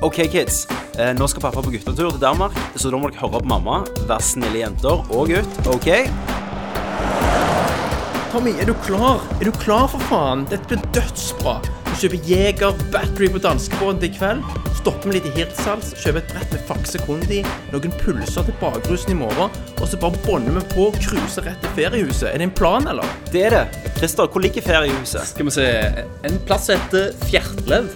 OK, kids. Eh, nå skal pappa på guttetur til Danmark, så da må dere høre på mamma. Vær snille jenter og gutt, OK? Tommy, er du klar? Er du klar, for faen? Dette blir dødsbra. Vi kjøper Jeger Battery på danskebåten til i kveld. Stopper vi litt i Hirtshals, kjøper et brett med Faxe Kondi, noen pulser til bakrusen i morgen, og så bare bånder vi på og cruiser rett til feriehuset. Er det en plan, eller? Det er det. Christer, hvor ligger feriehuset? Skal vi se En plass heter Fjertlev.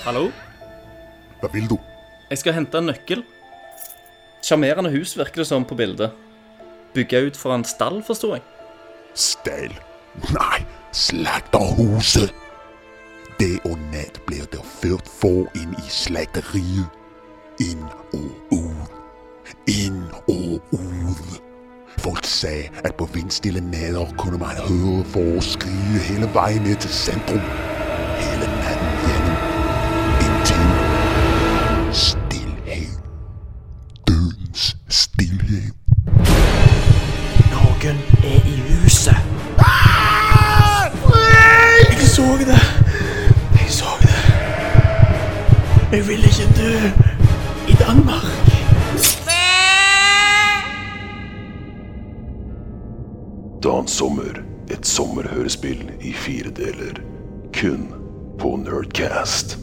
Hallo? Hva vil du? Jeg skal hente en nøkkel. Sjarmerende hus, virker det som på bildet. Bygga ut for en stall, forsto jeg. Stall? Nei, slakterhuset. Det og nat blir der ført få inn i slakteriet. Inn og ut. Inn og ut. Folk sa at på vindstille natter kunne man høre for å skrive hele veien ned til sentrum. Er i huset. Jeg så det. Jeg så det. Jeg vil ikke dø i Danmark. Dan Sommer, et sommerhørespill i fire deler. Kun på Nerdcast.